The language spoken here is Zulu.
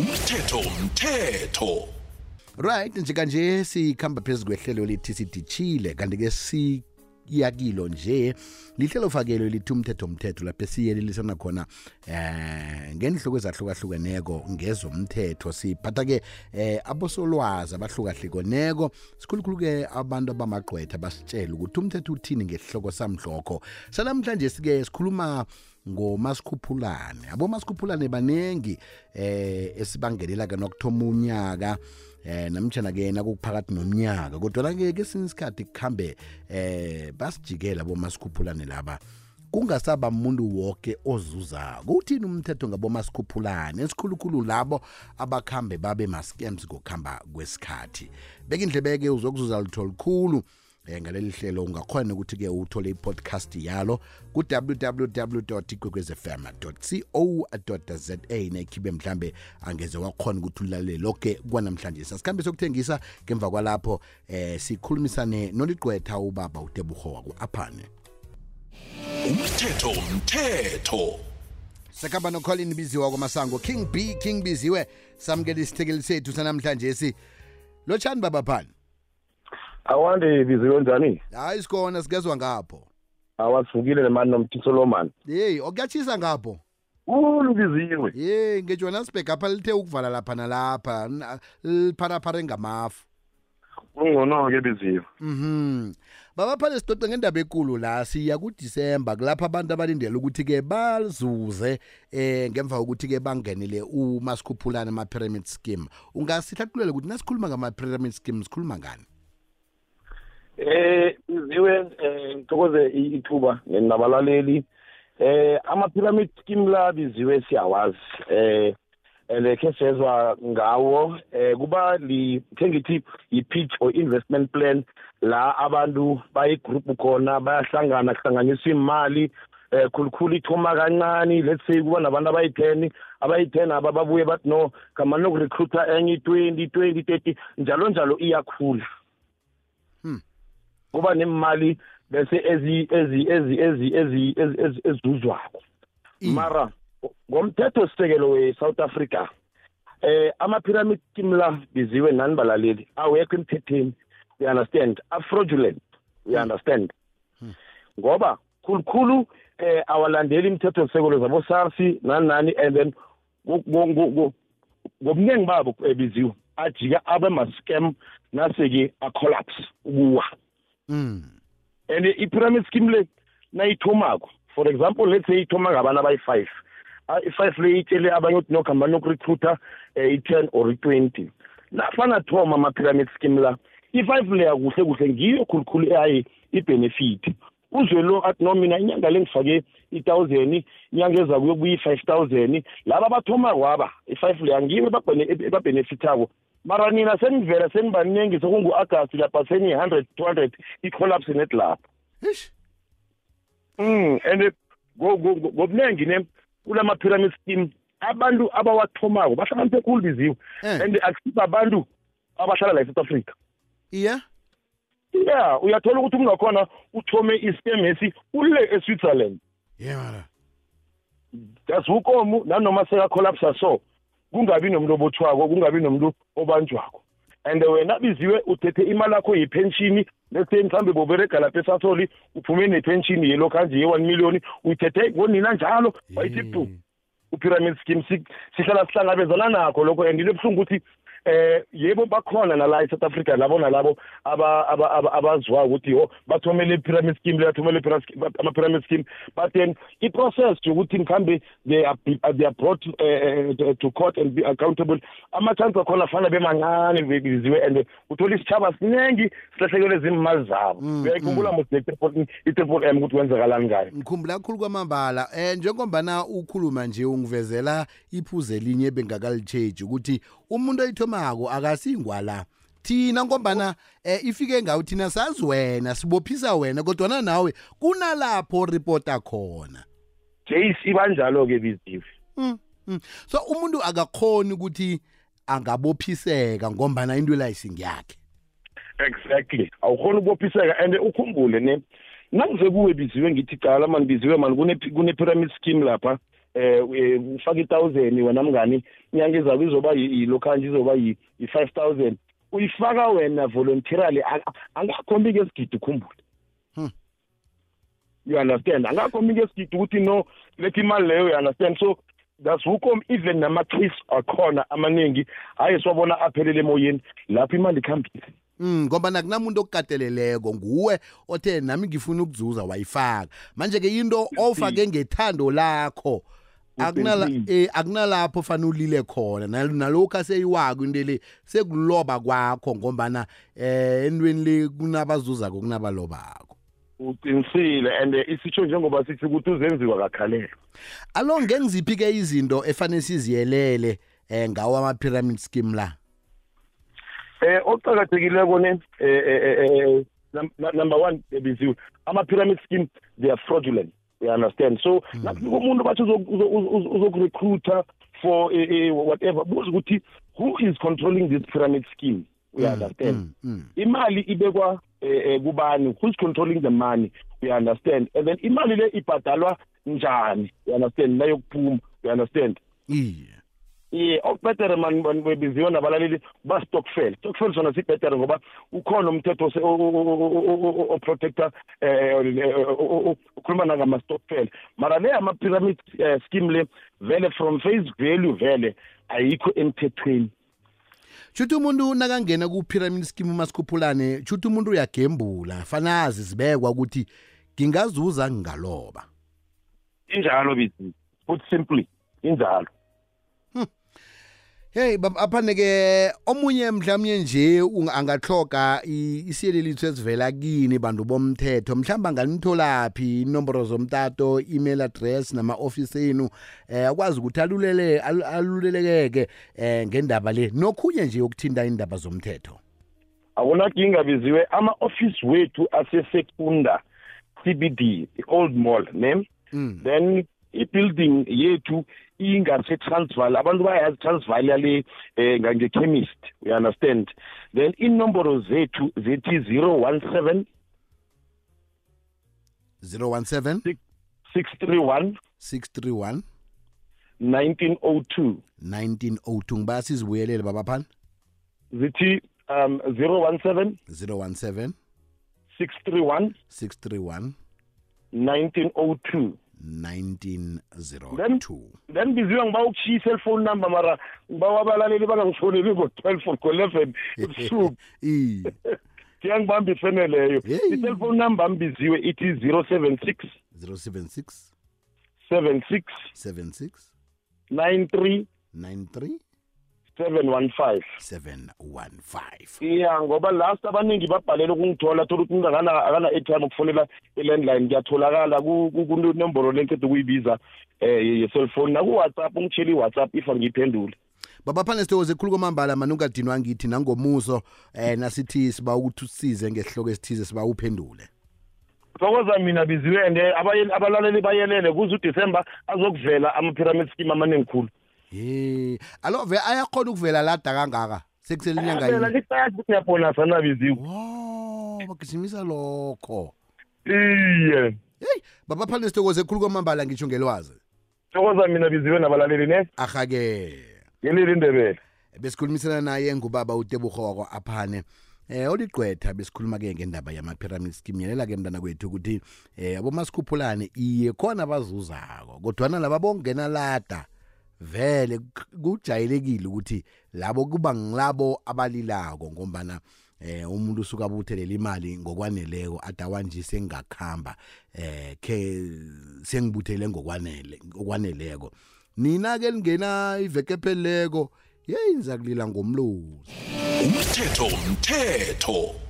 umthetho umthetho right nje kanje sikhamba phezu kwehlelo lithi siditshile kanti-ke siyakilo nje lihlelo fakelo lithi umthetho mthetho lapho siyelelisana khona eh ngenhloko ezahlukahlukeneko ngezomthetho siphatha-ke eh abosolwazi abahlukahlukeneko sikhulukhulu-ke abantu abamagqwetha basitshela ukuthi umthetho uthini ngesihloko samhlokho sanamhlanje sike sikhuluma ngomasikhuphulane abomasikhuphulane banengi eh esibangelela ke nokuthoma unyaka eh namtjana ke yena kuphakathi nomnyaka kodwa ke kesinye isikhathi kuhambe eh basijikela bomasikhuphulane laba kungasaba muntu woke ozuzako uthini umthetho ngabomasikhuphulane esikhulukhulu labo abakhambe babe ma-scams ngokuhamba kwesikhathi beke indlebeke uzokuzuza lutho likhulu cool. um ngaleli hlelo ungakhona ukuthi-ke uthole i-podcast yalo ku-www ikwekwezfm co za nekhibe mhlambe angeze wakhona ukuthi ulalele lokhe kwanamhlanje sasikhambe sokuthengisa ngemva kwalapho eh sikhulumisane noligqwetha ubaba utebuhowa ku-aphane umthetho umthetho sekamba nocolin biziwa kwamasango king b king biziwe samukela isithekeli sethu sanamhlanje si lotshani babaphani awande biziwe njani hayi sikhona sikezwa ngapho awasivukile nemani nomthisolomani yeyi okuyatshisa ngapho ulubiziwe ye ngejohannesburg apha lithe ukuvala lapha nalapha lipharapare ngamafu kungcono-ke biziwe mhm baba phale sicoce ngendaba enkulu la siya kudisemba kulapha abantu abalindela ukuthi-ke bazuze eh ngemva kokuthi-ke bangenele umasikhuphulane ama-pyramid scheme ungasihlathulela ukuthi nasikhuluma ngama-pyramid scheme sikhuluma ngani Eh ziwe eh, ngithokoze ithuba nabalaleli eh ama-pyramid scheme labiziwe siyawazi eh lekhe sezwa ngawo eh kuba lithengithi i-pitch or investment plan la abantu bayigroup khona bayahlangana kuhlanganiswa imali eh khulukhulu ithoma kancane let's say kuba nabantu abayi-10 abayi-10 aba babuye bathi no ngamane nokurecruiter enye i-20 20 30 njalo njalo iyakhula kuba nemali bese ezi ezi ezi ezi ezi ezuzwako mara ngomthetho sisekelo we-south africa eh ama-pyramid scheme la biziwe nani balaleli awekho emthethweni we understand afrogulent we hmm. understand hmm. ngoba khulukhulu eh awalandeli imithetho sekelo zabo SARS nani nani and then ngobuningi babo ebiziwe eh, ajika abe ma-scam nase-ke acollapse ukuwa and i-pyramid scheme le nayithomako for example let's say ithoma ngabantu abayi-five ah, i-five le itshele abanye ukuthi nokuhamba nokurecruitha um eh, i-ten or i-twenty nafana thoma ama-pyramid scheme la i-five leya kuhle kuhle ngiyo khulukhulu eyaye i-benefit uzwe lo athi no mina inyanga le ngifake i-thousand inyanga eza kuyokubuya i-five thousand laba bathoma kwaba i-five leya ngiyo ebabhenefithako mara nina senivela senibaningi sekungu-agasti lapha seniyi-hundred two hundred i-collapse netlapha um mm, and ngobuningi ne kulama-pyramid scheme abantu abawathomako bahlakaniphe khulu biziwe eh. and akusiba abantu abahlala la e-south africa iya ya uyathola ukuthi umuntu wakhona uthome i-scam esi ule e-switzerland yeah mara jasukomu nanoma sekacollapsa so kungabi nomuntu obothwako kungabi nomuntu obanjwako and wena biziwe uthethe imali yakho yepenshini lese mhlawumbe boberega lapha esasoli uphume nepenshini yelokhanje ye-one million uyithethe ngonina njalo wayithi tu upyramid scheme sihlala sihlangabezana nakho lokho and into ebuhlungu ukuthi eh yebo bakhona nala eSouth Africa labo nalabo abazwa ukuthi ho oh, bathomele pyramid scheme bathomele ama pyramid scheme but then i process ukuthi mkhambe they are they are brought uh, to court and be accountable ama chance akhona afana bemancane bebiziwe and uthola isitshaba sinengi silahlekelwe izimali zabo mm, mm. uyayikhumbula mos i-triple m ukuthi kwenzakalani ngayo ngikhumbula kakhulu kwamambala um njengombana ukhuluma nje ungivezela iphuze linye bengakalitshegi ukuthi umuntu oyithomako akasiyingwala thina ngombana eh, ifike ngawo thina sazi wena sibophisa wena kodwana nawe kunalapho ripota khona jc banjalo-ke bizivi mm, mm. so umuntu akakhoni ukuthi angabophiseka ngombana into elayisingiyakhe exactly awukhona ukubophiseka and ukhumbule ne nangize kuwe biziwe ngithi cala mani biziwe mani kune-pyramid scheme lapha um ufake i-thousand wena mngani inyanga ezabe izoba yilokhanje izoba yi-five thousand uyifaka wena voluntarily angakhombi ke sigidi ukhumbule hmm. you understand angakhombi ke sigidi ukuthi no lethi imali leyo you understand so that's hukom even nama-case akhona amaningi hayi siwabona aphelele emoyeni lapho imali ikhambile Mm ngoba nakunamuntu okukateleleko nguwe othe nami ngifuna ukuzuza wayifaka manje ke into ofake ngethando lakho akunala eh akunalapho fanulile khona nalokho aseyiwako into le sekuloba kwakho ngombana eh entweni le kunabazuza kokunabalobako uqinisile and eh, isitsho njengoba sithi ukuthi uzenziwa kakhalelo alo ngenziphi ke izinto efanele siziyelele eh ngawo ama pyramid scheme la eh oqhakathekile kone eh, eh, eh number 1 ebiziwe ama pyramid scheme they are fraudulent you understand so mm. nakufika umuntu bathi uzokurecruiter for uh, uh, whatever buza ukuthi who is controlling this pyramid scheme we mm, understand mm, mm, mm. imali ibekwa eh, eh kubani who's controlling the money we understand and then imali le ibhadalwa njani you understand nayokuphuma you understand yeah eh okubhetere mani bebiziwe nabalaleli bastokfel stokfel sona sibhetere ngoba ukhona umthetho oprotector um ukhuluma nangamastokfel mara le ama-pyramid eh, scheme le vele from face value vele ayikho emthethweni shuthi umuntu nakangena ku-pyramid scheme umasikhuphulane shuthi umuntu uyagembula fanazi zibekwa ukuthi ngingazuza ngingaloba injalo bithi put simply injalo hm. Hey aphane ke omunye mhlawumnye nje angahloka isiyeleliso esivela kini bantu bomthetho mhlamba ngalimthola phi inomboro zomtato email address nama office enu eh akwazi ukuthi alulele alulelekeke eh ngendaba le nokhunye nje ukuthinta indaba zomthetho Akunakinga biziwe ama office wethu asesekunda CBD Old Mall ne mm. then i building yethu ingasetransval abantu bayazi transval yale um eh, ngekhemist you understand then iinomboro zethu zethi 017 017 631 631 1902 1902 ngibaya sizibuyelele babaphana zithi um 017 017 631 631 1902 1902 then biziwe ngiba ukushiya i-cellphone number mara ngiba abalaleli bangangifoneli ngo-12 or ngo-11 ebusuku ngiyangibamba ifeneleyo i-cellphone number ambiziwe ithi 076 076 76 76 93 715 715 iya ngoba last abaningi babhalela ukungithola thola ukuthi umuntu akana airtime ukufonela i-landline ngiyatholakala kunomboro lenketho kuyibiza um eh, ye-cellphone naku-whatsapp ungitshele i-whatsapp if angiyiphendule babaphane sithokoze khulu kwamambala mani ungadinwa ngithi nangomuso eh nasithi siba ukuthi usize ngesihloko esithize siba uphendule thokoza mina biziwe and abalaleli bayelele kuze udisemba azokuvela ama-pyramid scheme amaningi khulu he alo ve ayakhona ukuvela lada kangaka sekuselinyangaa liqazi ukuthi yapolasa nabiziwe wo bagijimisa lokho iye heyi babaphane sithokoze khulu kwamambala ngitsho ngelwazi thokoza mina biziwe nabalaleli ne ahake yeleli indebele besikhulumisana naye ngubaba utebuho wakwa-aphane eh oligqwetha besikhuluma-ke ngendaba yama-pyramid scheme yelela-ke mntana kwethu ukuthi eh abomasikhuphulane iye khona bazuzako kodwana laba bongena lada vele kujayelekile ukuthi labo kuba ngilabo abalilako ngombana eh umuntu usuka abuthelela imali ngokwaneleko adawanje sengakhamba eh ke sengibuthele ngokwanele ngokwaneleko nina ke lingena iveke peleko yeyi ngizakulila ngomlozi umthetho umthetho